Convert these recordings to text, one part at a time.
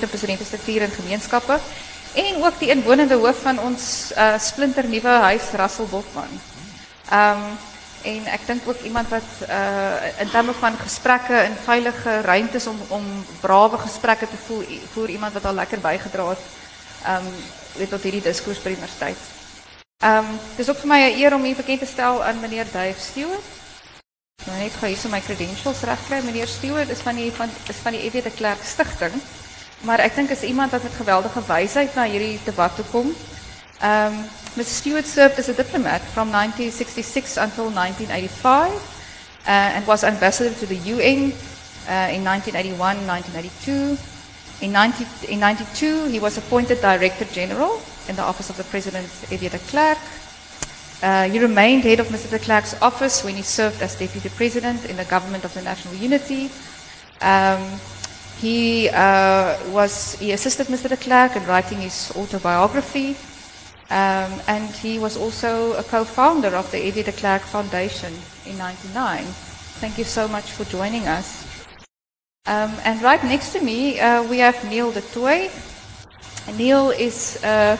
de president struktuur en gemeenskappe en ook die inwonende hoof van ons uh, splinternuwe huis Russell Botman. Ehm um, en ek dink ook iemand wat uh, in terme van gesprekke in veilige ruimtes om om brawe gesprekke te voer voer iemand wat al lekker bygedra het ehm weet tot hierdie diskurs die universiteit. Ehm um, dis ook vir my 'n eer om u bekend te stel aan meneer Dave Stewart. Nou net gou hierso my credentials regkry. Meneer Stewart is van die van is van die EW de Klerk Stichting. Maar ek dink is iemand wat met geweldige wysheid na hierdie debat toe kom. Um, Mr. Stewart served as a diplomat from 1966 until 1985 uh, and was ambassador to the UN uh, in 1981 1982. In, 90, in 92, he was appointed Director General in the office of the President, Evie de Klerk. Uh, he remained head of Mr. de Klerk's office when he served as Deputy President in the government of the National Unity. Um, he, uh, was, he assisted Mr. de Klerk in writing his autobiography. Um, and he was also a co-founder of the F.W. de Klerk Foundation in 99. Thank you so much for joining us. Um, and right next to me, uh, we have Neil du Toit. Neil is uh,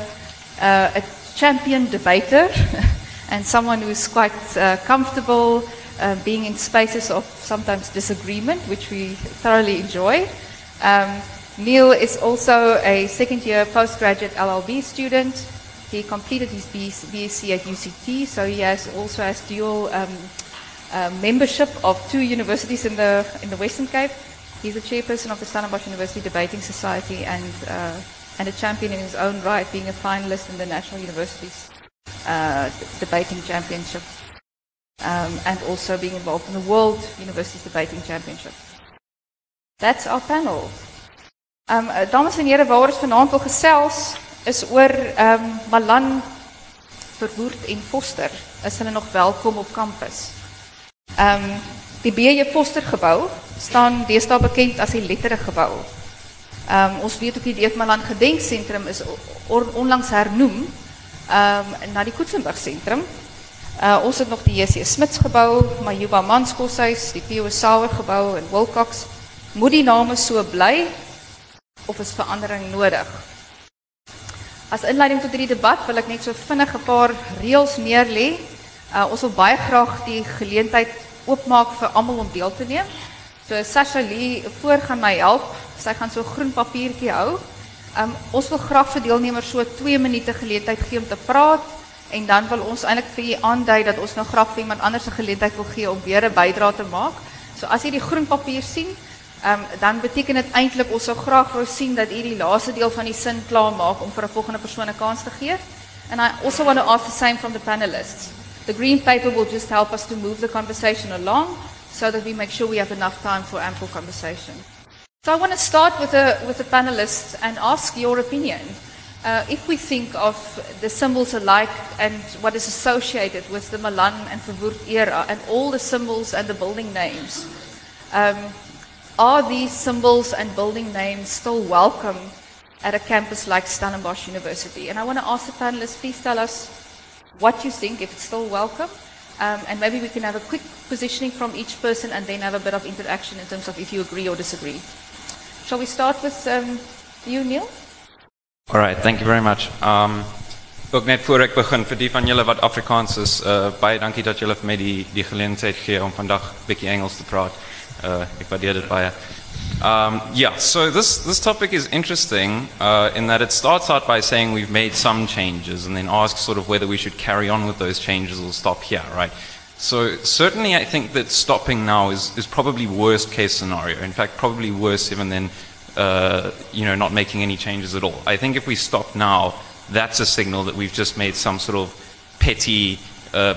uh, a champion debater and someone who is quite uh, comfortable uh, being in spaces of sometimes disagreement, which we thoroughly enjoy. Um, Neil is also a second year postgraduate LLB student. He completed his BSc at UCT, so he has also has dual um, uh, membership of two universities in the in the Western Cape. He's the chairperson of the Stellenbosch University Debating Society and uh, and a champion in his own right, being a finalist in the National Universities uh, Debating Championship, um, and also being involved in the World Universities Debating Championship. That's our panel. Um, dames en heren, waar ons vanavond wil gesels, is oor um, Malan, Verwoerd en Foster. Is hulle nog welkom op campus? Um, die B.J. Foster gebouw staan deesdae bekend as die lettere gebouw. Um, ons weet ook die Deef Malan Gedenkcentrum is onlangs hernoem um, na die Koetsenburg Centrum. Uh, ons het nog die J.C. Smits gebouw, Majuba Manskoshuis, die P.O. Sauer gebouw in Wilcox. Moet die name so bly of is verandering nodig? As inleiding tot hierdie debat wil ek net so vinnig 'n paar reëls neerlê. Uh, ons wil baie graag die geleentheid oopmaak vir almal om deel te neem. So Sasha Lee voor gaan my help. Gaan so groen papiertjie hou. Um, ons wil graag vir deelnemers so 2 minute geleentheid gee om te praat en dan wil ons eintlik vir u aandui dat ons nou graag iemand anders 'n geleentheid wil gee om weer 'n bydrae te maak. So as jy die groen papier sien, um, dan beteken dit eintlik ons sou graag wou sien dat u die laaste deel van die sin klaar maak om vir 'n volgende persoon 'n kans te. And I also want to ask the same from the panelists. The green paper will just help us to move the conversation along so that we make sure we have enough time for ample conversation. So I want to start with the with the panelists and ask your opinion. Uh, if we think of the symbols alike and what is associated with the Malan and Verwoerd era and all the symbols and the building names, um, are these symbols and building names still welcome at a campus like Stellenbosch University? And I want to ask the panelists, please tell us what you think, if it's still welcome, um, and maybe we can have a quick positioning from each person and then have a bit of interaction in terms of if you agree or disagree. Shall we start with um, you, Neil? All right, thank you very much. Um, ook net voor ik begin, voor die van jullie wat Afrikaans is, uh, baie dankie dat jullie mij die, die gelegenheid geven om vandaag een beetje Engels te praten. Uh, ik waardeer het baie. Um, yeah, so this, this topic is interesting uh, in that it starts out by saying we've made some changes and then asks sort of whether we should carry on with those changes or stop here, right? So certainly I think that stopping now is, is probably worst case scenario. In fact, probably worse even than, uh, you know, not making any changes at all. I think if we stop now, that's a signal that we've just made some sort of petty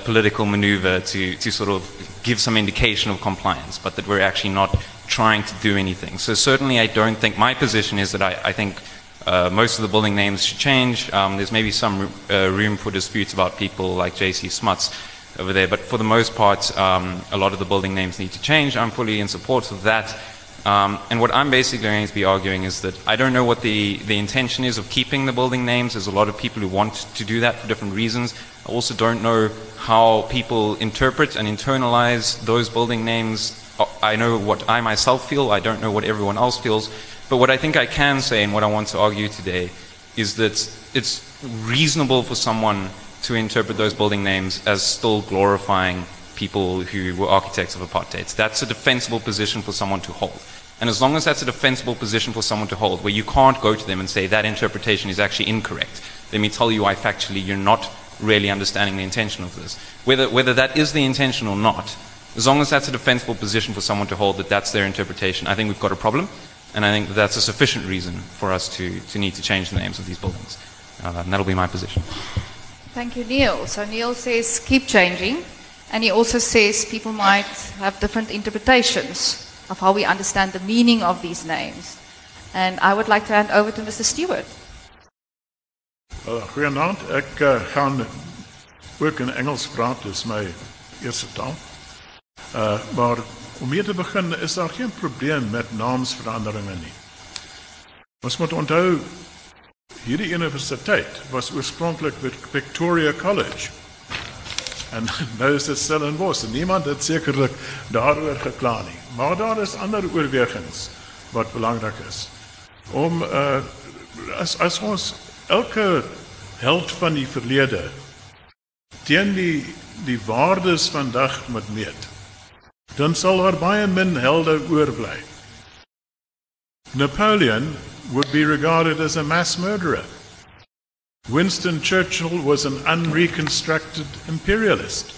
political maneuver to, to sort of give some indication of compliance, but that we're actually not trying to do anything. So certainly I don't think, my position is that I, I think uh, most of the building names should change. Um, there's maybe some uh, room for disputes about people like J.C. Smuts over there, but for the most part, um, a lot of the building names need to change. I'm fully in support of that. Um, and what I'm basically going to be arguing is that I don't know what the, the intention is of keeping the building names. There's a lot of people who want to do that for different reasons. I also don't know how people interpret and internalize those building names. I know what I myself feel, I don't know what everyone else feels. But what I think I can say and what I want to argue today is that it's reasonable for someone to interpret those building names as still glorifying people who were architects of apartheid. That's a defensible position for someone to hold. And as long as that's a defensible position for someone to hold, where you can't go to them and say that interpretation is actually incorrect, let me tell you why factually you're not really understanding the intention of this. Whether, whether that is the intention or not, as long as that's a defensible position for someone to hold that that's their interpretation, I think we've got a problem. And I think that that's a sufficient reason for us to, to need to change the names of these buildings. Uh, and that'll be my position. Thank you, Neil. So Neil says keep changing. And he also says people might have different interpretations of how we understand the meaning of these names. And I would like to hand over to Mr. Stewart. Uh, Goeienaand, ek uh, gaan ook in Engels praat, dis my eerste taal. Uh maar om mee te begin is daar geen probleem met naamsveranderinge nie. Ons moet onthou hierdie universiteit was oorspronklik Victoria College. En nou is dit Stellenbosch en niemand het sekerlik daaroor gekla nie. Maar daar is ander oorwegings wat belangrik is. Om uh as as ons elke held van die verlede teen die die waardes vandag moet meet dan sal daar baie min helde oorbly. Napoleon would be regarded as a mass murderer. Winston Churchill was an unreconstructed imperialist.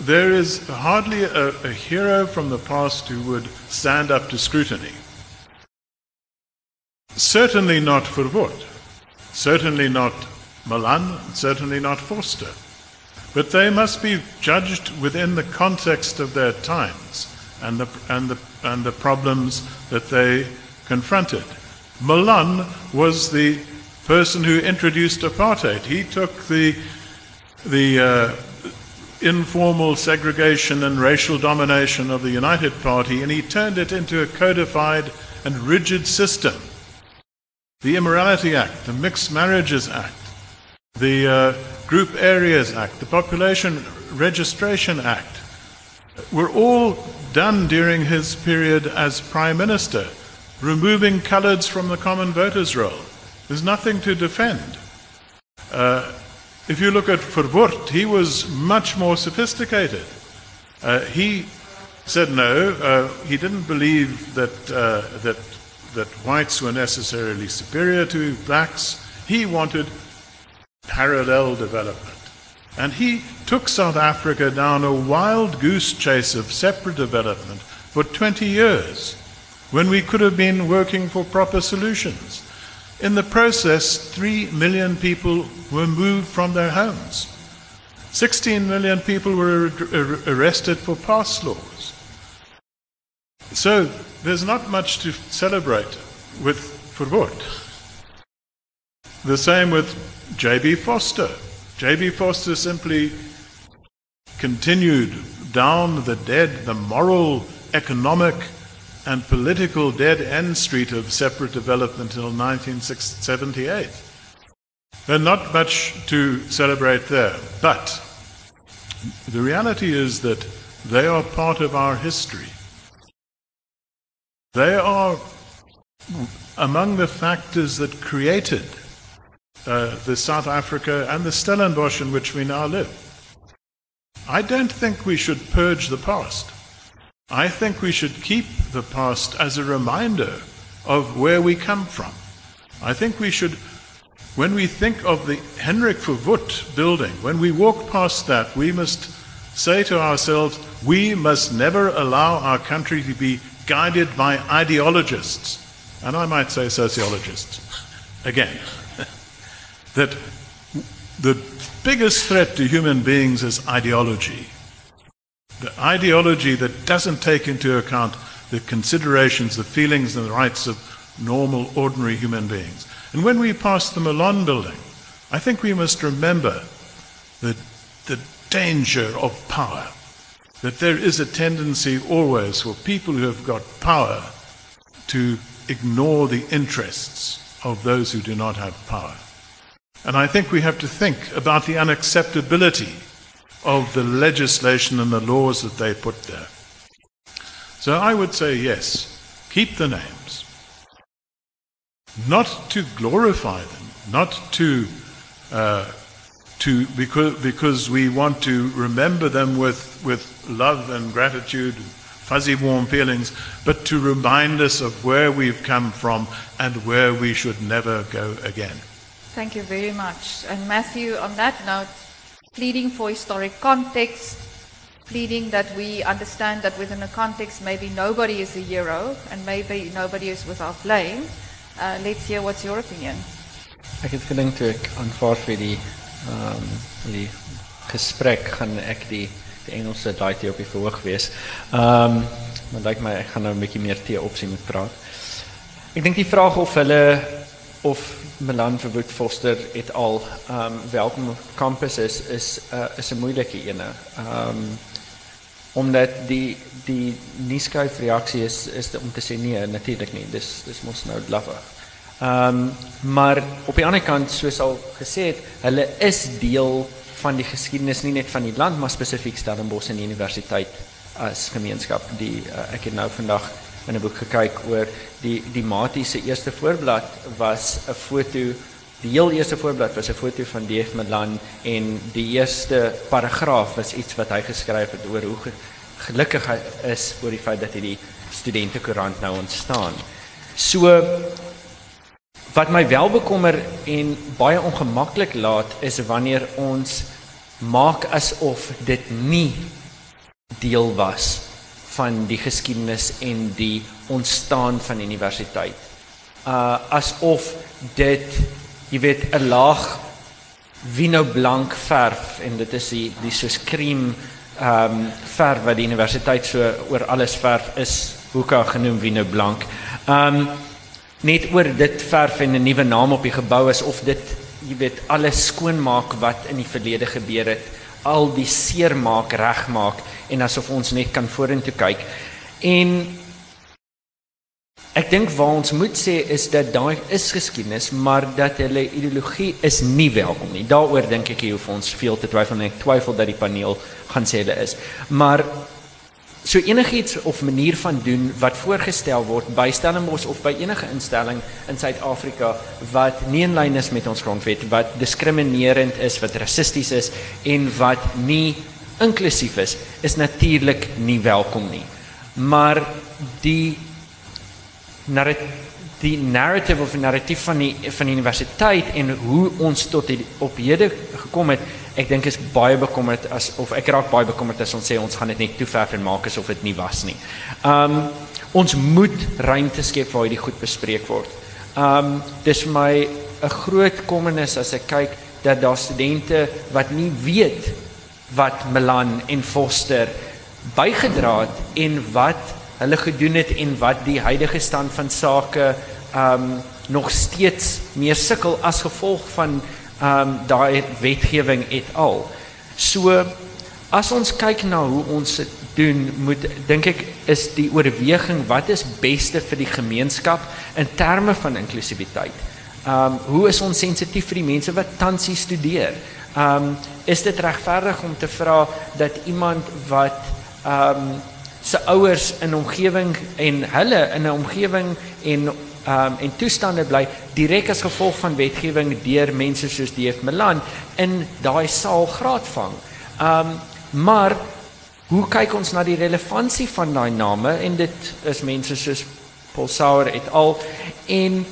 There is hardly a, a, hero from the past who would stand up to scrutiny. Certainly not Verwoerd, certainly not Malan, certainly not Vorster. But they must be judged within the context of their times and the, and the, and the problems that they confronted. Malan was the person who introduced apartheid. He took the, the uh, informal segregation and racial domination of the United Party and he turned it into a codified and rigid system. The Immorality Act, the Mixed Marriages Act, the uh, Group Areas Act, the Population Registration Act, were all done during his period as Prime Minister, removing coloureds from the common voters' roll. There's nothing to defend. Uh, if you look at Verwoerd, he was much more sophisticated. Uh, he said no, uh, he didn't believe that, uh, that, that whites were necessarily superior to blacks. He wanted parallel development. And he took South Africa down a wild goose chase of separate development for 20 years when we could have been working for proper solutions. In the process, 3 million people were moved from their homes. 16 million people were arrested for pass laws. So there's not much to celebrate with Verwoerd. The same with J.B. Vorster. J.B. Vorster simply continued down the dead, the moral, economic, and political dead end street of separate development until 1978. There's not much to celebrate there, but the reality is that they are part of our history. They are among the factors that created uh, the South Africa and the Stellenbosch in which we now live. I don't think we should purge the past. I think we should keep the past as a reminder of where we come from. I think we should, when we think of the Hendrik Verwoerd building, when we walk past that, we must say to ourselves, we must never allow our country to be guided by ideologists, and I might say sociologists, again that the biggest threat to human beings is ideology. The ideology that doesn't take into account the considerations, the feelings, and the rights of normal, ordinary human beings. And when we pass the Malan building, I think we must remember the, the danger of power. That there is a tendency always for people who have got power to ignore the interests of those who do not have power. And I think we have to think about the unacceptability of the legislation and the laws that they put there. So I would say yes, keep the names, not to glorify them, not to, uh, to because, because we want to remember them with, with love and gratitude, fuzzy warm feelings, but to remind us of where we've come from and where we should never go again. Thank you very much. And Matthew, on that note, pleading for historic context, pleading that we understand that within a context maybe nobody is a hero and maybe nobody is without blame. Uh, let's hear what's your opinion. Ek het gedink toe ek aanvaar vir die ehm um, die gesprek gaan ek die die Engelse daai tee op die verhoog wees. Ehm um, maar lyk my ek gaan nou 'n bietjie meer tee opsien met praat. Ek dink die vraag of hulle of Milan Verwoerd Foster et al um, welkom op kampus is is uh, is 'n moeilike ene. Ehm omdat die die nuuskryf reaksie is is om te sê nee natuurlik nie dis dis mos nou. Ehm um, maar op die ander kant soos al het hulle is deel van die geskiedenis nie net van die land maar spesifiek Stellenbosch en die universiteit as gemeenskap die uh, ek het nou vandag in 'n boek gekyk oor die die Matie se eerste voorblad was 'n foto Die heel eerste voorblad was 'n foto van DF Milan en die eerste paragraaf was iets wat hy geskryf het oor hoe gelukkig hy is oor die feit dat hy die studentekoerant nou ontstaan. So wat my wel bekommer en baie ongemaklik laat is wanneer ons maak asof dit nie deel was van die geskiedenis en die ontstaan van universiteit. Uh asof dit jy weet 'n laag wino blank verf en dit is die die soos cream ehm um, verf wat die universiteit so oor alles verf is hoeka genoem wino blank. Ehm um, net oor dit verf en 'n nuwe naam op die gebou is of dit jy weet alles skoonmaak wat in die verlede gebeur het, al die seermaak regmaak en asof ons net kan vorentoe kyk. En Ek dink waar ons moet sê is dat daai is geskiedenis, maar dat hulle ideologie is nie welkom nie. Daaroor dink ek jy hoef ons veel te twyfel en ek twyfel dat die paneel gaan sê hulle is. Maar so enigiets of manier van doen wat voorgestel word by Stellenbosch of by enige instelling in Suid-Afrika wat nie in lyn is met ons grondwet, wat diskriminerend is, wat rassisties is en wat nie inklusief is, is natuurlik nie welkom nie. Maar die die narrative of narratief van die van die universiteit en hoe ons tot die, op hede gekom het ek dink is baie bekommerd as of ek raak baie bekommerd as ons sê ons gaan dit net toe ver en maak asof dit nie was nie. Um ons moet ruimte skep waar hierdie goed bespreek word. Um dis vir my 'n groot kommernis as ek kyk dat daar studente wat nie weet wat Milan en Foster bygedra het en wat hulle gedoen het en wat die huidige stand van sake um nog steeds meer sukkel as gevolg van um daai wetgewing et al. So as ons kyk na hoe ons dit doen, moet dink ek is die oorweging wat is beste vir die gemeenskap in terme van inklusiwiteit. Um hoe is ons sensitief vir die mense wat tans hier studeer? Um is dit regverdig om te vra dat iemand wat um se ouers in omgewing en hulle in 'n omgewing en um en toestande bly direk as gevolg van wetgewing deur mense soos DF Milan in daai saal graad vang. Um maar hoe kyk ons na die relevantie van daai name en dit is mense soos Paul Sauer et al en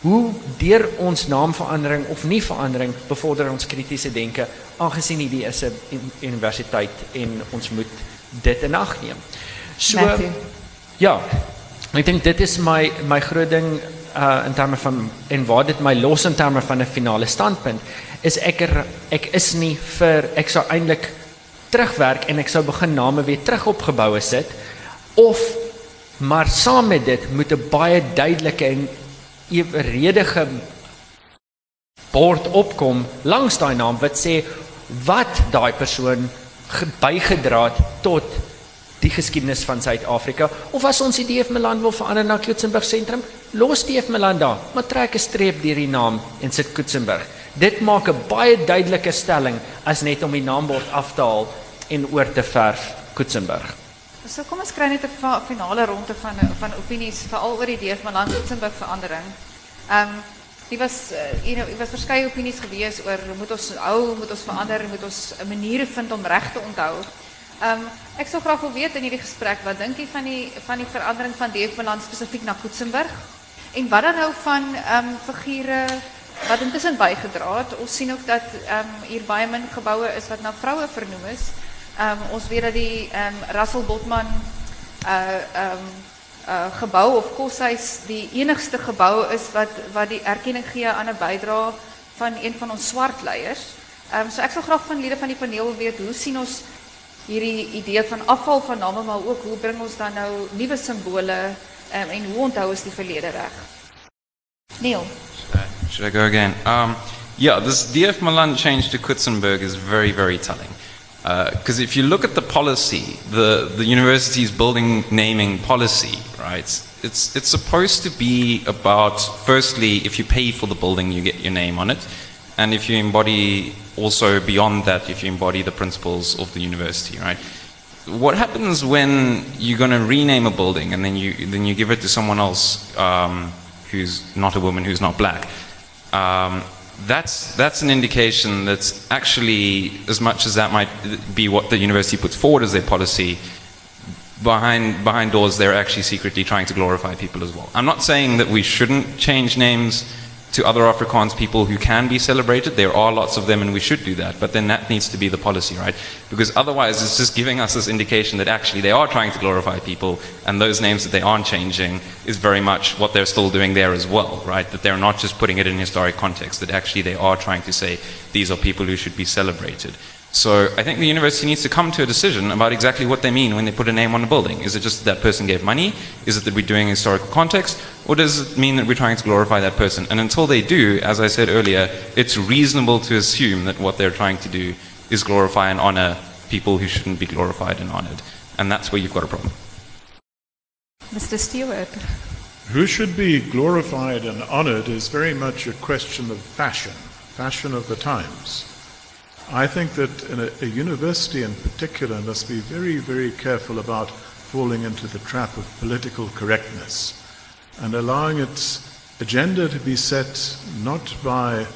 hoe deur ons naamverandering of nie verandering bevorder ons kritiese denke aangesien hierdie is 'n universiteit en ons moet dit in ag neem. So Matthew. ja. Ek dink dit is my my groot ding uh in terme van en waar dit my los in terme van 'n finale standpunt is ek er, ek is nie vir ek sou eintlik terugwerk en ek sou begin name weer terug opgebou sit of maar saam met dit moet 'n baie duidelike en eweredige bord opkom langs daai naam wat sê wat daai persoon bygedra het tot die geskiedenis van Suid-Afrika of as ons die DF Milan wil verander na Kutsenberg sentrum, los DF Milan daar, maar trek 'n streep deur die naam en sit Kutsenberg. Dit maak 'n baie duidelike stelling as net om die naambord af te haal en oor te verf Kutsenberg. So kom ons kry net 'n finale ronde van van opinies veral oor die DF Milan Kutsenberg verandering. Ehm um, die was you know, was verskeie opinies gewees oor moet ons hou, moet ons verander, moet ons 'n manier vind om reg te onthou. Ehm um, ek sou graag wil weet in hierdie gesprek wat dink jy van die van die verandering van DF Milan spesifiek na Koetsenburg? En wat dan nou van ehm um, wat intussen bygedra het? Ons sien ook dat ehm hier baie min geboue is wat na vroue vernoem is. Ehm um, ons weet dat die ehm Russell Botman uh ehm um, uh of koshuis die enigste gebou is wat wat die erkenning gee aan 'n bydrae van een van ons swart leiers. Ehm um, so ek graag van lede van die paneel weet hoe sien ons hierdie idee van afval van name maar ook hoe bring ons dan nou nuwe simbole um, en hoe onthou ons die verlede reg? Neil. Should I go again? Um, yeah, this DF Malan change to Coetzenburg is very, very telling. Because uh, if you look at the policy, the, the university's building naming policy, right, it's, it's supposed to be about, firstly, if you pay for the building, you get your name on it. And if you embody also beyond that, if you embody the principles of the university, right? What happens when you're going to rename a building and then you, then you give it to someone else um, who's not a woman, who's not black? Um, that's, that's an indication that's actually, as much as that might be what the university puts forward as their policy, behind, behind doors they're actually secretly trying to glorify people as well. I'm not saying that we shouldn't change names to other Afrikaans people who can be celebrated. There are lots of them, and we should do that. But then that needs to be the policy, right? Because otherwise, it's just giving us this indication that actually they are trying to glorify people, and those names that they aren't changing is very much what they're still doing there as well, right? That they're not just putting it in historic context, that actually they are trying to say these are people who should be celebrated. So I think the university needs to come to a decision about exactly what they mean when they put a name on a building. Is it just that that person gave money? Is it that we're doing historical context? Or does it mean that we're trying to glorify that person? And until they do, as I said earlier, it's reasonable to assume that what they're trying to do is glorify and honor people who shouldn't be glorified and honored. And that's where you've got a problem. Mr. Stewart. Who should be glorified and honored is very much a question of fashion, fashion of the times. I think that a, a, university in particular must be very, very careful about falling into the trap of political correctness and allowing its agenda to be set not by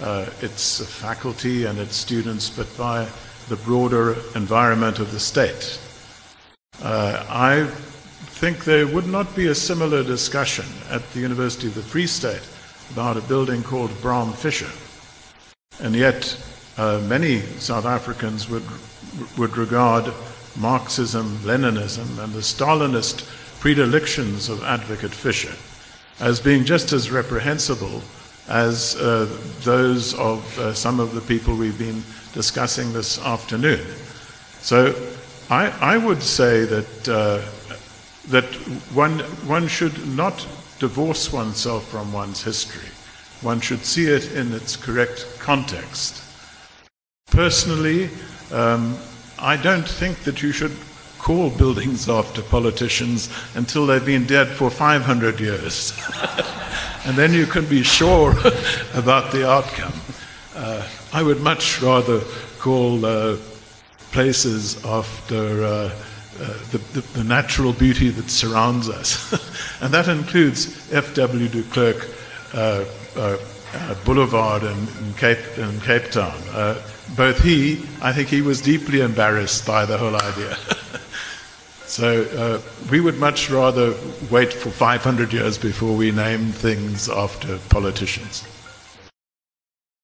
uh, its faculty and its students, but by the broader environment of the state. Uh, I think there would not be a similar discussion at the University of the Free State about a building called Bram Fischer. And yet, uh, many South Africans would, would regard Marxism, Leninism, and the Stalinist predilections of Advocate Fischer as being just as reprehensible as uh, those of uh, some of the people we've been discussing this afternoon. So I, I would say that, uh, that one, one should not divorce oneself from one's history. One should see it in its correct context. Personally, um, I don't think that you should call buildings after politicians until they've been dead for 500 years. and then you can be sure about the outcome. Uh, I would much rather call uh, places after uh, uh the, the, the, natural beauty that surrounds us. and that includes F.W. de Klerk uh, uh, Boulevard in, in, Cape, in Cape Town both he, I think he was deeply embarrassed by the whole idea. so uh, we would much rather wait for 500 years before we name things after politicians.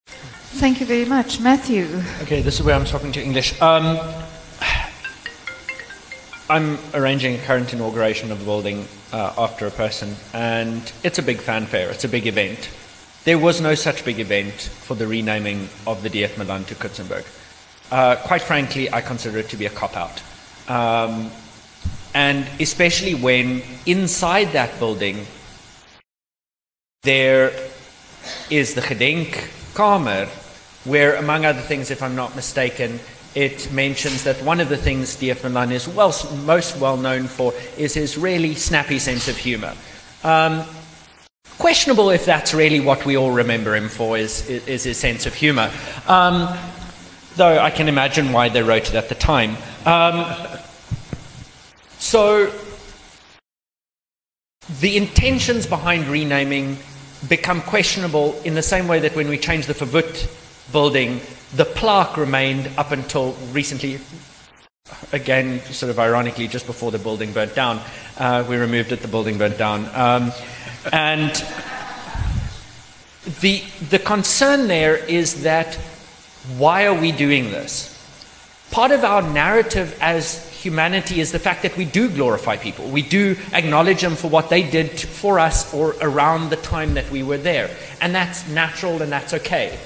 Thank you very much. Matthew. Okay, this is where I'm talking to English. Um, I'm arranging a current inauguration of the building uh, after a person, and it's a big fanfare, it's a big event. There was no such big event for the renaming of the DF Malan to Coetzenburg. Uh, quite frankly, I consider it to be a cop out. Um, and especially when inside that building there is the Gedenk Kamer, where, among other things, if I'm not mistaken, it mentions that one of the things DF Malan is well, most well known for is his really snappy sense of humor. Um, Questionable if that's really what we all remember him for, is, is his sense of humor. Um, though I can imagine why they wrote it at the time. Um, so, the intentions behind renaming become questionable in the same way that when we changed the Verwoerd building, the plaque remained up until recently. Again, sort of ironically, just before the building burnt down, uh, we removed it. The building burnt down, um, and the the concern there is that why are we doing this? Part of our narrative as humanity is the fact that we do glorify people. We do acknowledge them for what they did for us or around the time that we were there. And that's natural and that's okay.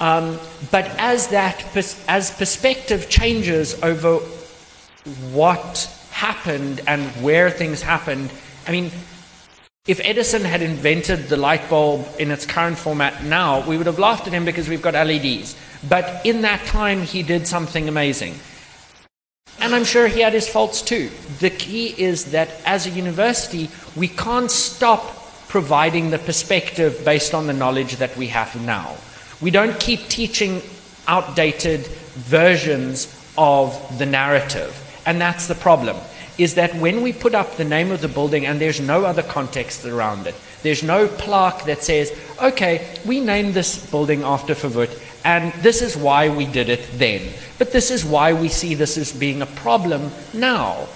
Um, but as that as perspective changes over what happened and where things happened, I mean, if Edison had invented the light bulb in its current format now, we would have laughed at him because we've got LEDs. But in that time, he did something amazing. And I'm sure he had his faults too. The key is that as a university, we can't stop providing the perspective based on the knowledge that we have now. We don't keep teaching outdated versions of the narrative. And that's the problem is that when we put up the name of the building and there's no other context around it, there's no plaque that says, okay, we named this building after Verwoerd, and this is why we did it then. But this is why we see this as being a problem now.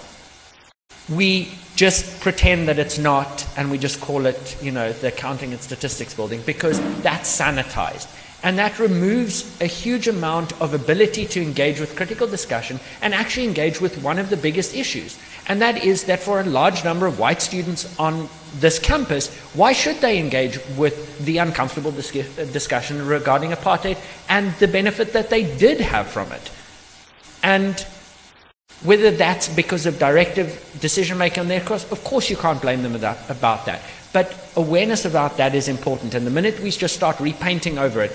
We just pretend that it's not, and we just call it, you know, the accounting and statistics building because that's sanitized. And that removes a huge amount of ability to engage with critical discussion and actually engage with one of the biggest issues. And that is that for a large number of white students on this campus, why should they engage with the uncomfortable dis- uh, discussion regarding apartheid and the benefit that they did have from it? And whether that's because of directive decision making on their course, of course you can't blame them about that. But awareness about that is important. And the minute we just start repainting over it,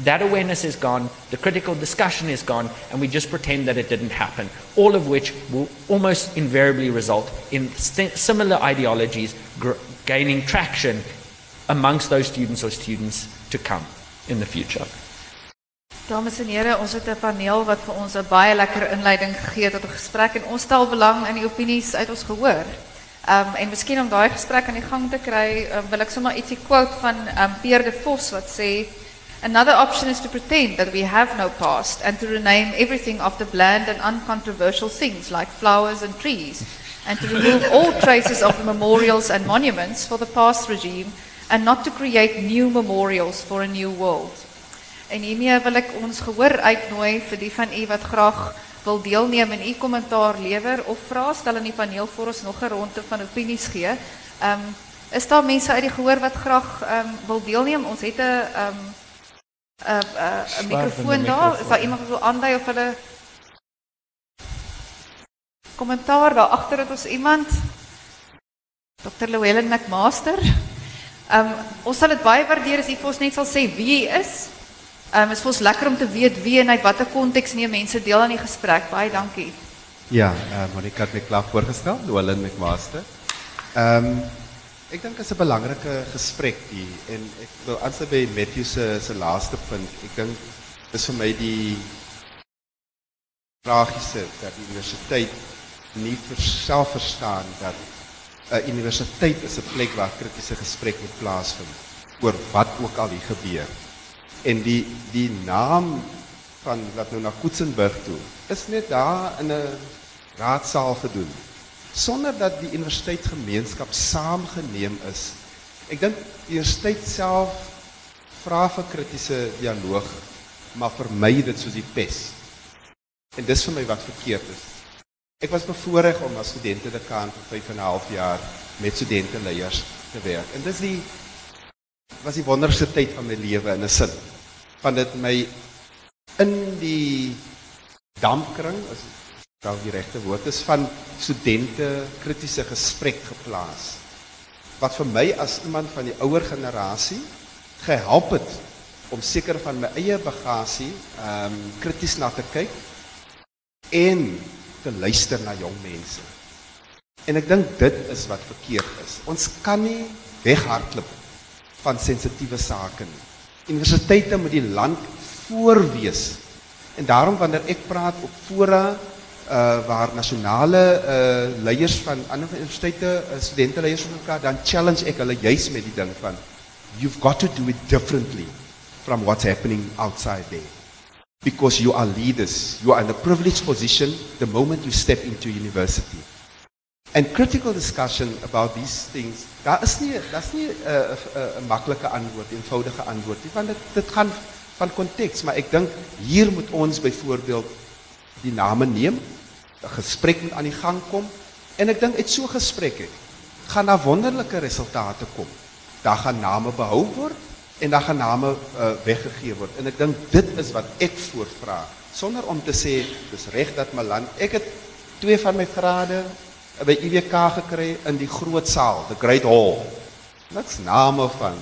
that awareness is gone, the critical discussion is gone, and we just pretend that it didn't happen. All of which will almost invariably result in st- similar ideologies gr- gaining traction amongst those students or students to come in the future. Dames en heren, ons het een paneel wat voor ons een baie lekker inleiding gegeven tot een gesprek. En ons stel belang in die opinies uit ons gehoor. Um, en misschien om die gesprek aan de gang te krijgen, um, wil ik zomaar iets quote van um, Pierre de Vos wat zegt... Another option is to pretend that we have no past and to rename everything after bland and uncontroversial things like flowers and trees, and to remove all traces of memorials and monuments for the past regime and not to create new memorials for a new world. En hiermee wil ek ons gehoor uitnooi vir die van u wat graag wil deelneem en u kommentaar lewer of vra stel in die paneel vir ons nog 'n ronde van opinies gee. Ehm um, is daar mense uit die gehoor wat graag ehm um, wil deelneem? Ons het 'n ehm um, 'n 'n mikrofoon daar. Is daar iemand wat wil aandui of hulle kommentaar daar agter het ons iemand? Dr. Llewellyn McMaster. Ehm um, ons sal dit baie waardeer as u vir ons net sal sê wie u is. Ehm um, is lekker om te weet wie en uit watter konteks neem mense deel aan die gesprek. Baie dankie. Ja, uh, Monica het my klaar voorgestel, Nolan McMaster. Ehm um, ek dink dit is 'n belangrike gesprek hier en ek wil aansluit by Matthew se se laaste punt. Ek dink dis vir my die tragiese dat die universiteit nie verself verstaan dat 'n universiteit is 'n plek waar kritiese gesprek moet plaasvind oor wat ook al hier gebeur en die die naam van wat nou na Kutsenberg toe is net daar in 'n raadsaal gedoen sonder dat die universiteitsgemeenskap saamgeneem is. Ek dink die universiteit self vra vir kritiese dialoog, maar vermy dit soos die pes. En dis vir my wat verkeerd is. Ek was bevoorreg om as studente dekaan vir 5 en 'n half jaar met studente leiers te werk. En dis die was die wonderlikste tyd van my lewe in 'n sin. Van dit my in die dampkring as wel die regte woord is van studente kritiese gesprek geplaas. Wat vir my as iemand van die ouer generasie gehelp het om seker van my eie bagasie ehm um, krities na te kyk en te luister na jong mense. En ek dink dit is wat verkeerd is. Ons kan nie weghardloop van sensitiewe sake nie. Universiteite moet die land voorwees. En daarom wanneer ek praat op fora uh waar nasionale uh leiers van ander universiteite, uh, studente leiers van mekaar dan challenge ek hulle juis met die ding van you've got to do it differently from what's happening outside there. Because you are leaders. You are in a privileged position the moment you step into university. And critical discussion about these things, daar is nie daar's nie 'n uh, 'n uh, maklike antwoord, eenvoudige antwoord nie, want dit gaan van konteks, maar ek dink hier moet ons byvoorbeeld die name neem, 'n gesprek moet aan die gang kom en ek dink uit so gesprekke gaan daar wonderlike resultate kom. Daar gaan name behou word en daar gaan name uh, weggegee word. En ek dink dit is wat ek voorvra sonder om te sê dis reg dat my land ek het twee van my grade by IWK gekry in die groot saal, the Great Hall. Niks name van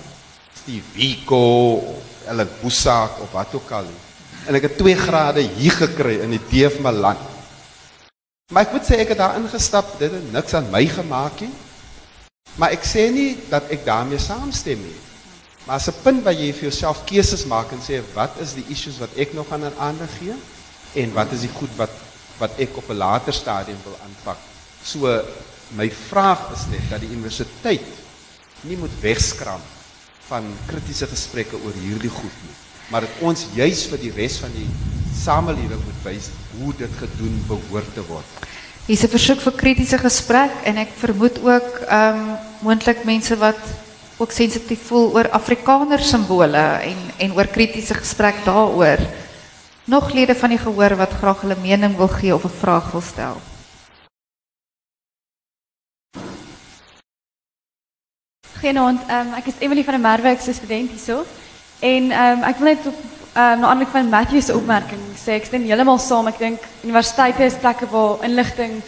Steve Biko of Ellen Boesak of wat ook al nie. En ek het twee grade hier gekry in die DF Malan. Maar ek moet sê ek het daar ingestap, dit het niks aan my gemaak nie. Maar ek sê nie dat ek daarmee saamstem nie. Maar as 'n punt waar jy vir jouself keuses maak en sê wat is die issues wat ek nog aan aandag gee en wat is die goed wat wat ek op 'n later stadium wil aanpak. So my vraag is net dat die universiteit nie moet wegskram van kritiese gesprekke oor hierdie goed nie, maar dat ons juis vir die res van die samelewing moet wys hoe dit gedoen behoort te word. Hier's 'n versoek vir kritiese gesprek en ek vermoed ook ehm um, moontlik wat ook sensitief voel oor Afrikaner simbole en en oor kritiese gesprek daaroor. Nog lede van die gehoor wat graag hulle mening wil gee of 'n vraag wil stel. Goeienaand, um, ek is Emily van der Merwe, ek is 'n student hierso. En um, ek wil net op um, na aanleiding van Matthew se opmerking sê ek stem heeltemal saam. Ek dink universiteite is plekke waar inligting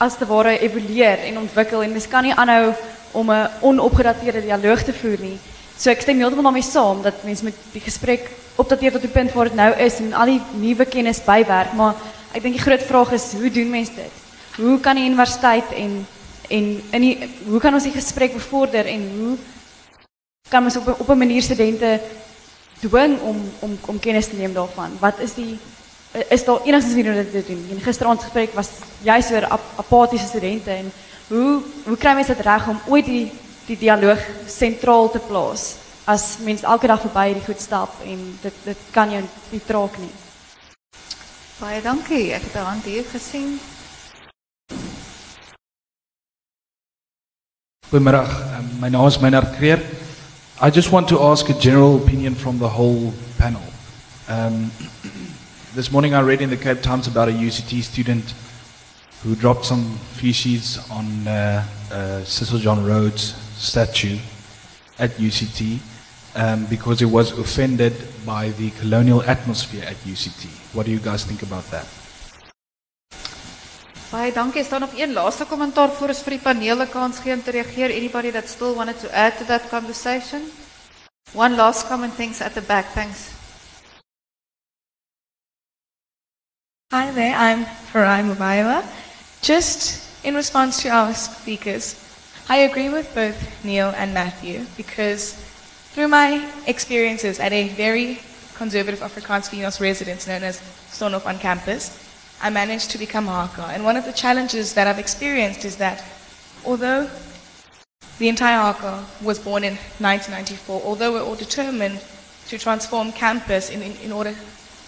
as te ware evolueer en ontwikkel en mens kan nie aanhou om 'n onopgedateerde dialoog te voer nie. So ek stem heeltemal daarmee saam dat mense met die gesprek opdateer tot die punt waar dit nou is en al die nuwe kennis bywerk, maar ek dink die groot vraag is hoe doen mense dit? Hoe kan die universiteit en en in die, hoe kan ons die gesprek bevorder en hoe kan ons op op 'n manier studente dwing om om om kennis te neem daarvan? Wat is die is daar enigstens manier om dit te doen? In gisteraand gesprek was juist oor ap apatiese studente en hoe hoe kry mense dit reg om ooit die die dialoog sentraal te plaas as mense elke dag verby hierdie goed stap en dit dit kan jou nie traak nie. Baie dankie. Ek het 'n hand hier gesien. Goedemiddag, um, my naam is Meinhard Kreer. I just want to ask a general opinion from the whole panel. Um, this morning I read in the Cape Times about a UCT student who dropped some feces on uh, uh, Cecil John Rhodes' statue at UCT um, because he was offended by the colonial atmosphere at UCT. What do you guys think about that? Baie dankie. Is daar nog een laaste kommentaar voor ons vir die paneel 'n kans gee om te reageer? Anybody that still wanted to add to that conversation? One last comment, thanks at the back. Thanks. Hi there, I'm Farai Mubayawa. Just in response to our speakers, I agree with both Neil and Matthew because through my experiences at a very conservative Afrikaans females residence known as Stonof on campus, I managed to become HK. And one of the challenges that I've experienced is that although the entire HK was born in 1994, although we're all determined to transform campus in, in, in order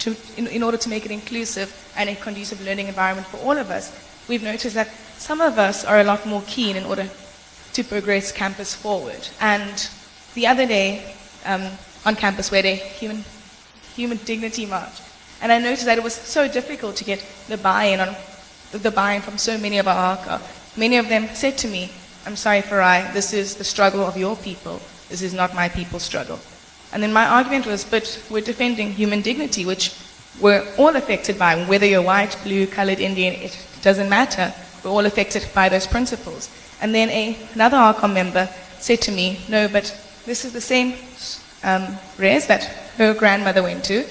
to, in, in order to make it inclusive and a conducive learning environment for all of us, we've noticed that some of us are a lot more keen in order to progress campus forward. And the other day um, on campus, we had a human, human dignity march. And I noticed that it was so difficult to get the buy-in on the buy-in from so many of our ARCA. Many of them said to me, I'm sorry, Farai, this is the struggle of your people. This is not my people's struggle. And then my argument was, but we're defending human dignity, which we're all affected by. Whether you're white, blue, colored, Indian, it doesn't matter. We're all affected by those principles. And then a, another ARCOM member said to me, no, but this is the same um, res that her grandmother went to.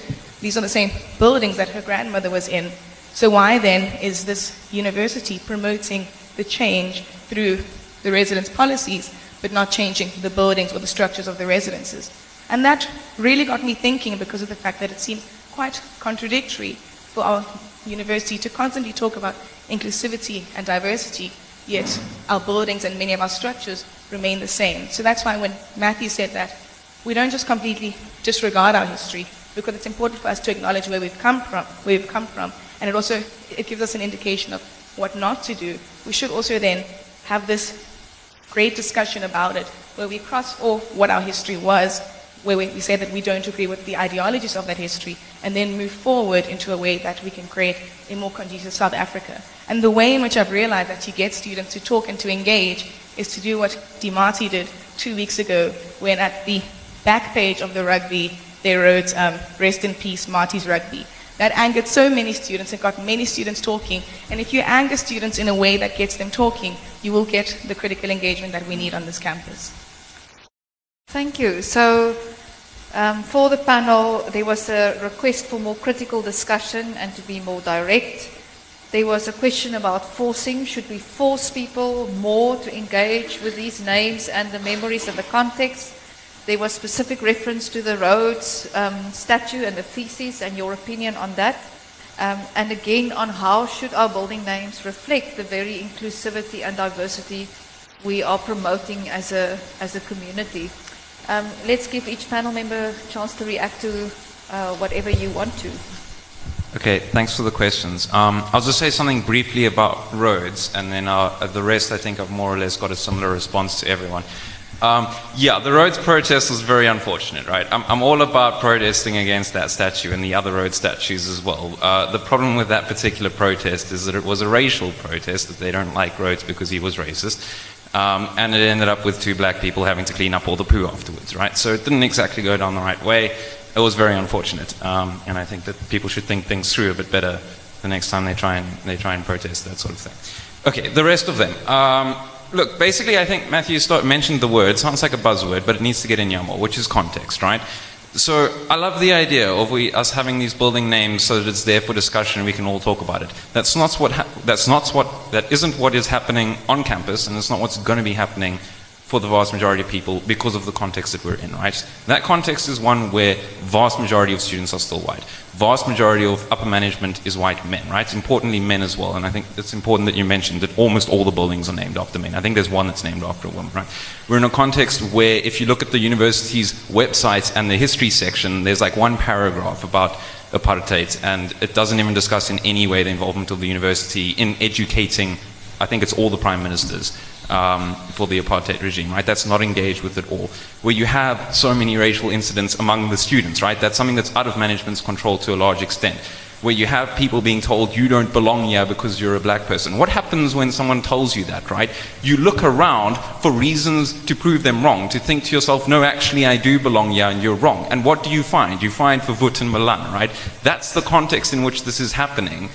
These are the same buildings that her grandmother was in. So why then is this university promoting the change through the residence policies, but not changing the buildings or the structures of the residences? And that really got me thinking because of the fact that it seems quite contradictory for our university to constantly talk about inclusivity and diversity, yet our buildings and many of our structures remain the same. So that's why when Matthew said that we don't just completely disregard our history because it's important for us to acknowledge where we've come from, where we've come from, and it also it gives us an indication of what not to do. We should also then have this great discussion about it, where we cross off what our history was, where we, we say that we don't agree with the ideologies of that history, and then move forward into a way that we can create a more conducive South Africa. And the way in which I've realized that you get students to talk and to engage is to do what Die Matie did two weeks ago, when at the back page of the rugby, they wrote, um, Rest in Peace, Maties Rugby. That angered so many students and got many students talking. And if you anger students in a way that gets them talking, you will get the critical engagement that we need on this campus. Thank you. So, um, for the panel, there was a request for more critical discussion and to be more direct. There was a question about forcing. Should we force people more to engage with these names and the memories and the context? There was specific reference to the Rhodes um, statue and the thesis and your opinion on that. Um, and again, on how should our building names reflect the very inclusivity and diversity we are promoting as a, as a community. Um, let's give each panel member a chance to react to uh, whatever you want to. Okay, thanks for the questions. Um, I'll just say something briefly about Rhodes, and then uh, the rest I think I've more or less got a similar response to everyone. Um, yeah, the Rhodes protest was very unfortunate, right? I'm, I'm, all about protesting against that statue and the other Rhodes statues as well. Uh, the problem with that particular protest is that it was a racial protest, that they don't like Rhodes because he was racist. Um, and it ended up with two black people having to clean up all the poo afterwards, right? So it didn't exactly go down the right way. It was very unfortunate. Um, and I think that people should think things through a bit better the next time they try and, they try and protest that sort of thing. Okay, the rest of them. Look, basically, I think Matthew start, mentioned the word. Sounds like a buzzword, but it needs to get in Yamo, which is context, right? So I love the idea of we, us having these building names so that it's there for discussion and we can all talk about it. That's not what, that's not what, that isn't what is happening on campus and it's not what's going to be happening for the vast majority of people because of the context that we're in, right? That context is one where vast majority of students are still white. Vast majority of upper management is white men, right? Importantly, men as well. And I think it's important that you mentioned that almost all the buildings are named after men. I think there's one that's named after a woman, right? We're in a context where if you look at the university's website and the history section, there's like one paragraph about apartheid, and it doesn't even discuss in any way the involvement of the university in educating, I think it's all the prime ministers um, for the apartheid regime, right? That's not engaged with at all. Where you have so many racial incidents among the students, right? That's something that's out of management's control to a large extent. Where you have people being told you don't belong here because you're a black person. What happens when someone tells you that, right? You look around for reasons to prove them wrong, to think to yourself, no, actually, I do belong here and you're wrong. And what do you find? You find Verwoerd and Malan, right? That's the context in which this is happening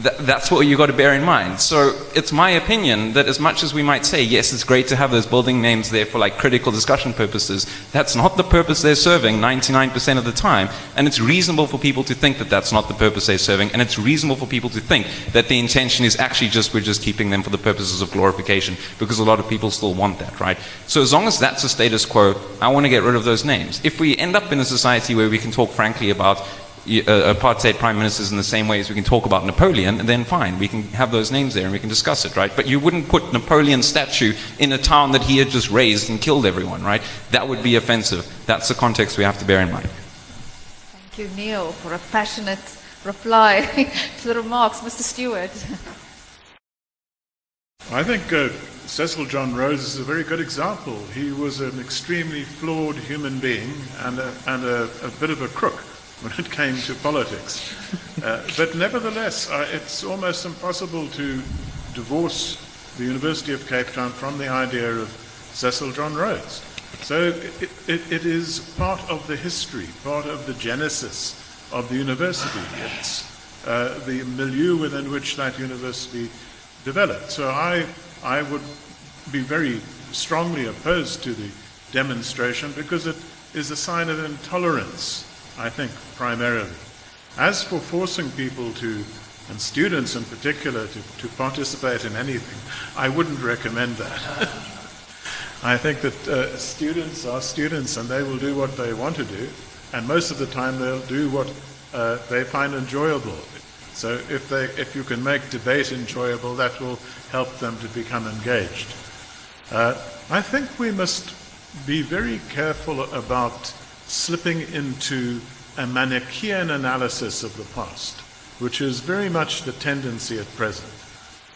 th- that's what you've got to bear in mind. So it's my opinion that as much as we might say, yes, it's great to have those building names there for like critical discussion purposes, that's not the purpose they're serving 99% of the time. And it's reasonable for people to think that that's not the purpose they're serving. And it's reasonable for people to think that the intention is actually just we're just keeping them for the purposes of glorification because a lot of people still want that, right? So as long as that's the status quo, I want to get rid of those names. If we end up in a society where we can talk frankly about apartheid prime ministers in the same way as we can talk about Napoleon, then fine, we can have those names there and we can discuss it, right? But you wouldn't put Napoleon's statue in a town that he had just razed and killed everyone, right? That would be offensive. That's the context we have to bear in mind. Thank you, Neil, for a passionate reply to the remarks. Mr. Stewart. I think uh, Cecil John Rhodes is a very good example. He was an extremely flawed human being and a, and a, a bit of a crook when it came to politics. Uh, but nevertheless, uh, it's almost impossible to divorce the University of Cape Town from the idea of Cecil John Rhodes. So it, it, it is part of the history, part of the genesis of the university. It's uh, the milieu within which that university developed. So I, I would be very strongly opposed to the demonstration because it is a sign of intolerance I think, primarily. As for forcing people to, and students in particular, to, to participate in anything, I wouldn't recommend that. I think that uh, students are students and they will do what they want to do, and most of the time they'll do what uh, they find enjoyable. So if, they, if you can make debate enjoyable, that will help them to become engaged. Uh, I think we must be very careful about slipping into a Manichaean analysis of the past, which is very much the tendency at present.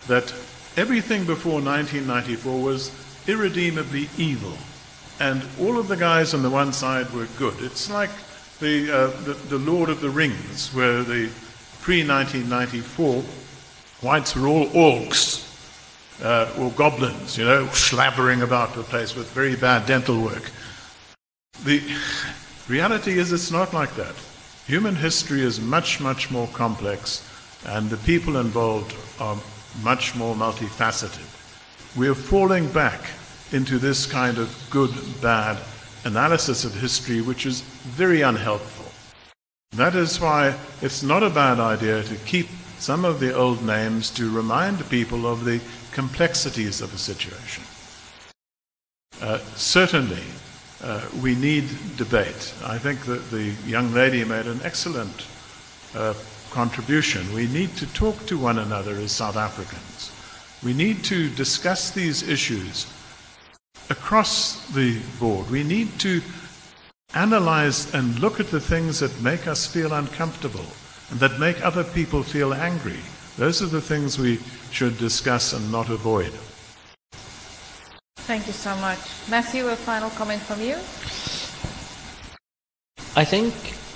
That everything before 1994 was irredeemably evil, and all of the guys on the one side were good. It's like the, uh, the, the Lord of the Rings, where the pre 1994 whites were all orcs uh, or goblins, you know, slavering about the place with very bad dental work. The reality is, it's not like that. Human history is much, much more complex, and the people involved are much more multifaceted. We are falling back into this kind of good bad analysis of history, which is very unhelpful. That is why it's not a bad idea to keep some of the old names to remind people of the complexities of a situation. Uh, certainly, uh, we need debate. I think that the young lady made an excellent uh, contribution. We need to talk to one another as South Africans. We need to discuss these issues across the board. We need to analyze and look at the things that make us feel uncomfortable and that make other people feel angry. Those are the things we should discuss and not avoid. Thank you so much. Matthew, a final comment from you? I think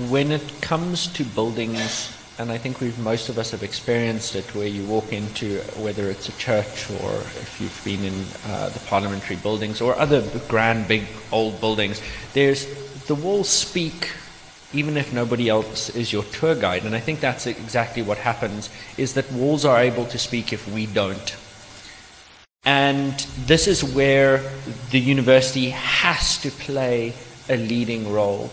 when it comes to buildings, and I think we've most of us have experienced it, where you walk into whether it's a church or if you've been in uh, the parliamentary buildings or other grand, big, old buildings, there's the walls speak even if nobody else is your tour guide. And I think that's exactly what happens is that walls are able to speak if we don't. And this is where the university has to play a leading role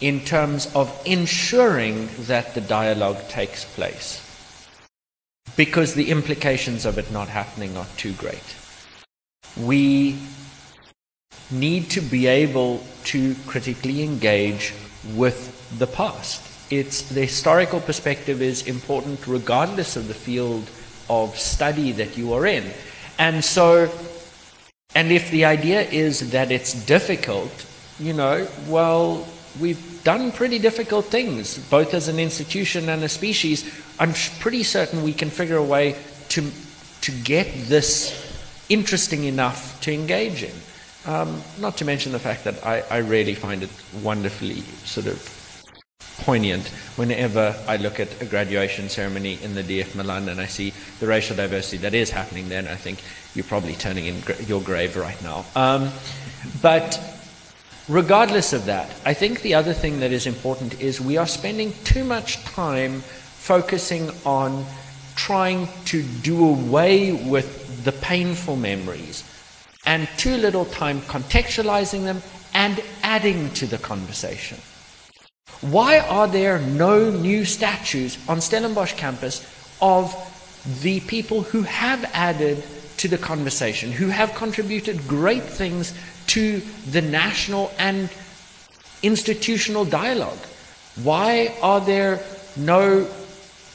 in terms of ensuring that the dialogue takes place. Because the implications of it not happening are too great. We need to be able to critically engage with the past. It's, the historical perspective is important regardless of the field of study that you are in. And so, and if the idea is that it's difficult, you know, well, we've done pretty difficult things, both as an institution and a species. I'm pretty certain we can figure a way to, to get this interesting enough to engage in. Um, not to mention the fact that I, I really find it wonderfully sort of poignant whenever I look at a graduation ceremony in the DF Malan and I see the racial diversity that is happening there, and I think you're probably turning in gra- your grave right now. Um, but regardless of that, I think the other thing that is important is we are spending too much time focusing on trying to do away with the painful memories and too little time contextualizing them and adding to the conversation. Why are there no new statues on Stellenbosch campus of the people who have added to the conversation, who have contributed great things to the national and institutional dialogue? Why are there no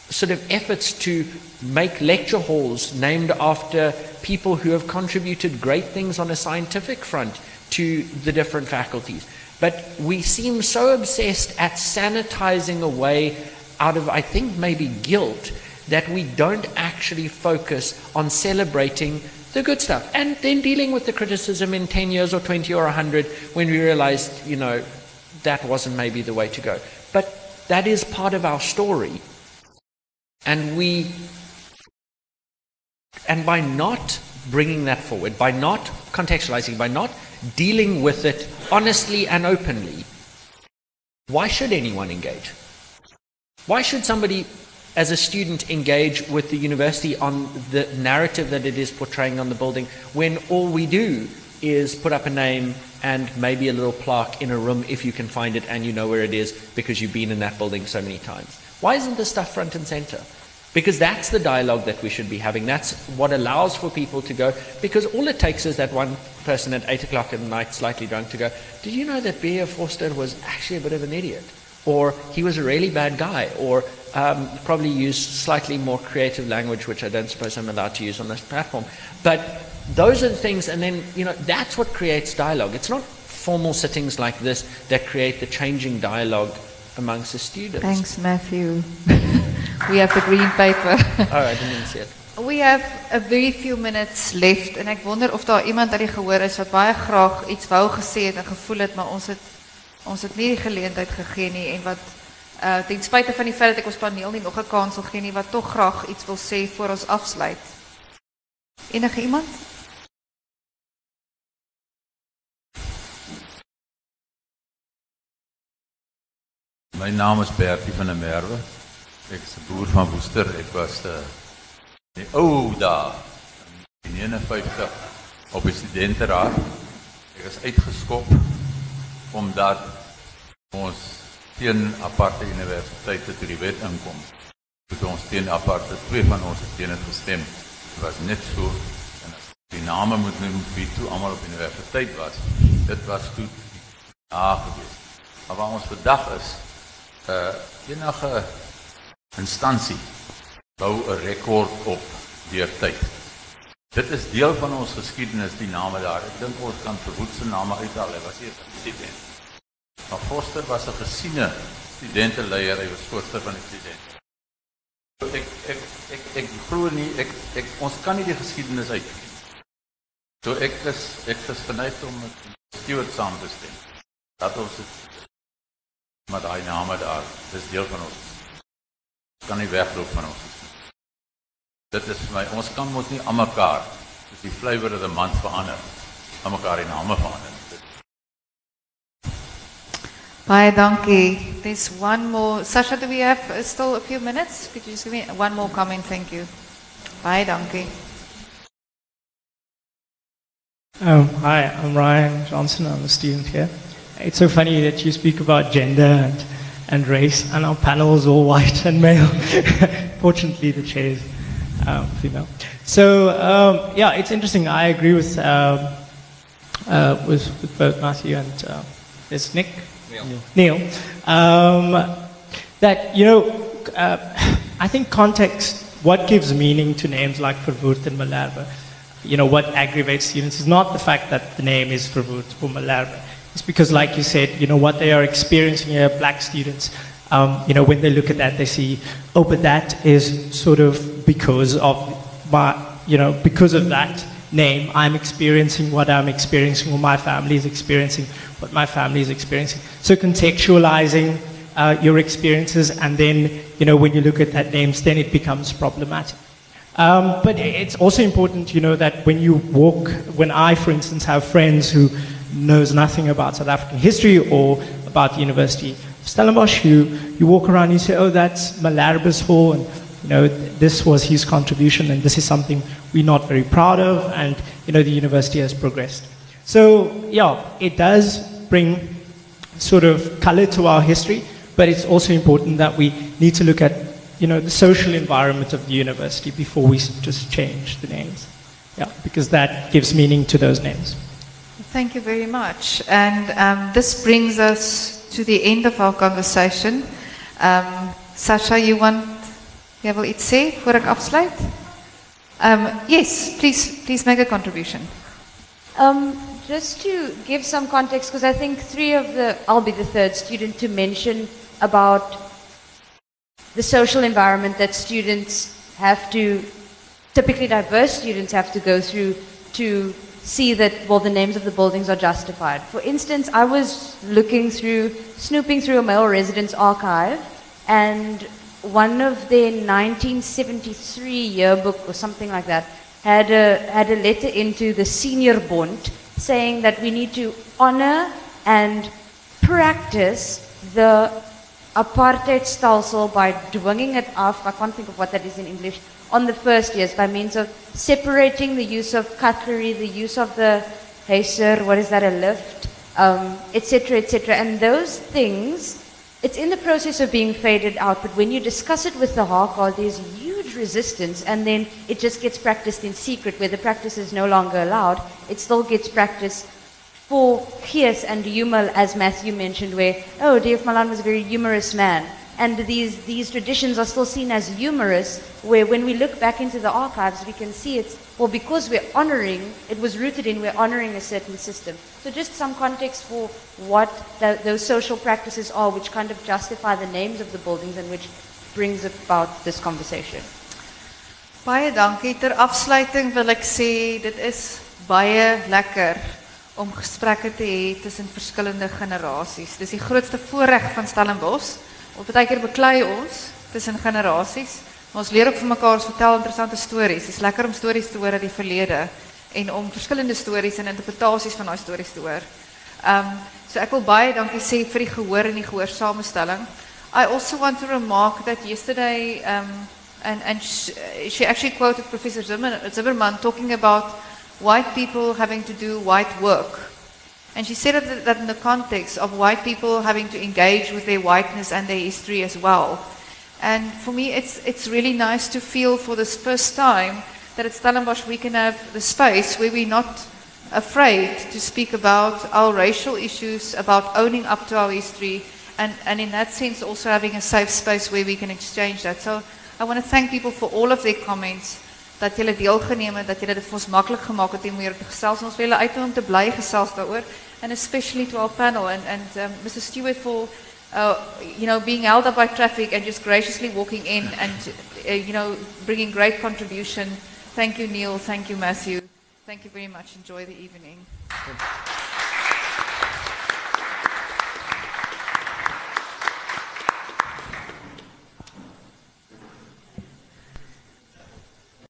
sort of efforts to make lecture halls named after people who have contributed great things on a scientific front to the different faculties. But we seem so obsessed at sanitizing away out of, I think, maybe guilt that we don't actually focus on celebrating the good stuff and then dealing with the criticism in 10 years or 20 or 100 when we realized, you know, that wasn't maybe the way to go. But that is part of our story. And we and by not bringing that forward, by not contextualizing, by not dealing with it honestly and openly, why should anyone engage? Why should somebody, as a student, engage with the university on the narrative that it is portraying on the building when all we do is put up a name and maybe a little plaque in a room if you can find it and you know where it is because you've been in that building so many times? Why isn't this stuff front and center? Because that's the dialogue that we should be having. That's what allows for people to go. Because all it takes is that one person at 8 o'clock at night, slightly drunk, to go, Did you know that B.J. Vorster was actually a bit of an idiot? Or he was a really bad guy? Or um, probably use slightly more creative language, which I don't suppose I'm allowed to use on this platform. But those are the things, and then, you know, that's what creates dialogue. It's not formal sittings like this that create the changing dialogue amongst the students. Thanks, Matthew. we have the green paper. Oh, I didn't see it. We have a very few minutes left en ek wonder of daar iemand uit die gehoor is wat baie graag iets wou gesê het en gevoel het maar ons het ons het nie die geleentheid gegee nie en wat uh ten spyte van die feit dat ek ons paneel nie nog 'n kans wil gee nie wat tog graag iets wil sê voor ons afsluit. Enige iemand? My naam is Bertie van der Merwe. Ek is 'n boer van Woester. Ek was uh, die ou dae in 59 op die studenteraad. Ek is uitgeskop omdat ons teen aparte universiteite toe die wet inkom. Toe ons teen aparte twee van ons het teen het gestem. Dit was net so en as die name moet noem wie toe almal op universiteit was. Dit was toe ja gewees. Maar waar ons vandag is, uh enige instansie bou 'n rekord op deur tyd. Dit is deel van ons geskiedenis die name daar. Ek dink ons kan verwoed se name uithaal. Hy was eers 'n student. Maar Foster was 'n gesiene studenteleier, hy was voorsteur van die studente. Ek ek ek ek glo nie ek ek ons kan nie die geskiedenis uit. So ek is ek is geneig om met Stewart saam te stem. Dat ons het maar daai name daar, dis deel van ons. Ons kan nie wegloop van ons. Dit is vir my, ons kan mos nie aan mekaar soos die flavour of the month verander. Aan mekaar die name verander. Baie dankie. There's one more. Sasha, do we have uh, still a few minutes? Could you just give me one more comment? Thank you. Bye, donkey. Um, hi, I'm Ryan Johnson. I'm a student here. It's so funny that you speak about gender and, and race, and our panel is all white and male. Fortunately, the chair is um, female. So, um, yeah, it's interesting. I agree with, um, uh, with, with both Matthew and uh, Nick. Neil. Um, that, you know, uh, I think context, what gives meaning to names like Verwoerd and Malherbe, you know, what aggravates students is not the fact that the name is Verwoerd or Malherbe. It's because, like you said, you know, what they are experiencing here, black students, um, you know, when they look at that, they see, oh, but that is sort of because of my, you know, because of that name, I'm experiencing what I'm experiencing, or my family is experiencing what my family is experiencing. So contextualizing uh, your experiences, and then, you know, when you look at that name, then it becomes problematic. Um, but it's also important, you know, that when you walk, when I, for instance, have friends who knows nothing about South African history or about the University of Stellenbosch, you, you walk around and you say, oh, that's Malherbe's Hall, and, you know, this was his contribution, and this is something we're not very proud of, and, you know, the university has progressed. So, yeah, it does bring sort of color to our history, but it's also important that we need to look at, you know, the social environment of the university before we just change the names. Yeah, because that gives meaning to those names. Thank you very much. And um, this brings us to the end of our conversation. Um, Sasha, you want, jy wil iets sê voor ek afsluit? Um, yes, please, please make a contribution. Um, just to give some context, because I think three of the, I'll be the third student to mention about the social environment that students have to, typically diverse students have to go through to see that, well, the names of the buildings are justified. For instance, I was looking through, snooping through a male residence archive, and one of their 1973 yearbook or something like that had a, had a letter into the senior bond saying that we need to honor and practice the apartheid stelsel by dwinging it off, I can't think of what that is in English, on the first years by means of separating the use of cutlery, the use of the hazer, what is that, a lift, um, etc., etc. And those things, it's in the process of being faded out, but when you discuss it with the HK, there's huge resistance, and then it just gets practiced in secret where the practice is no longer allowed. It still gets practiced for Gees and humor, as Matthew mentioned, where, oh, D.F. Malan was a very humorous man. And these, these traditions are still seen as humorous, where when we look back into the archives, we can see it's, well, because we're honoring, it was rooted in we're honoring a certain system. So just some context for what tho- those social practices are, which kind of justify the names of the buildings and which brings about this conversation. Baie dankie. Ter afsluiting wil ek sê dit is baie lekker om gesprekke te hê tussen verskillende generasies. Dis die grootste voorreg van Stellenbosch. Ons baie keer beklei ons tussen generasies, maar ons leer ook vir mekaar, ons vertel interessante stories. Dit is lekker om stories te hoor uit die verlede en om verskillende stories en interpretasies van daai stories te hoor. Um so ek wil baie dankie sê vir die gehoor en die gehoorsamestelling. I also want to remark that yesterday um and, and she, actually quoted Professor Zimmer, Zimmerman talking about white people having to do white work. And she said that, in the context of white people having to engage with their whiteness and their history as well. And for me, it's, it's really nice to feel for this first time that at Stellenbosch we can have the space where we're not afraid to speak about our racial issues, about owning up to our history, and, and in that sense also having a safe space where we can exchange that. So I want to thank people for all of their comments dat julle deelgeneem het, dat julle dit vir ons maklik gemaak het om hier te gesels. Ons wil julle uitnooi om te bly gesels daaroor and especially to our panel and and um, Mr. Stewart for uh, you know being held up by traffic and just graciously walking in and uh, you know bringing great contribution. Thank you Neil, thank you Matthew. Thank you very much. Enjoy the evening.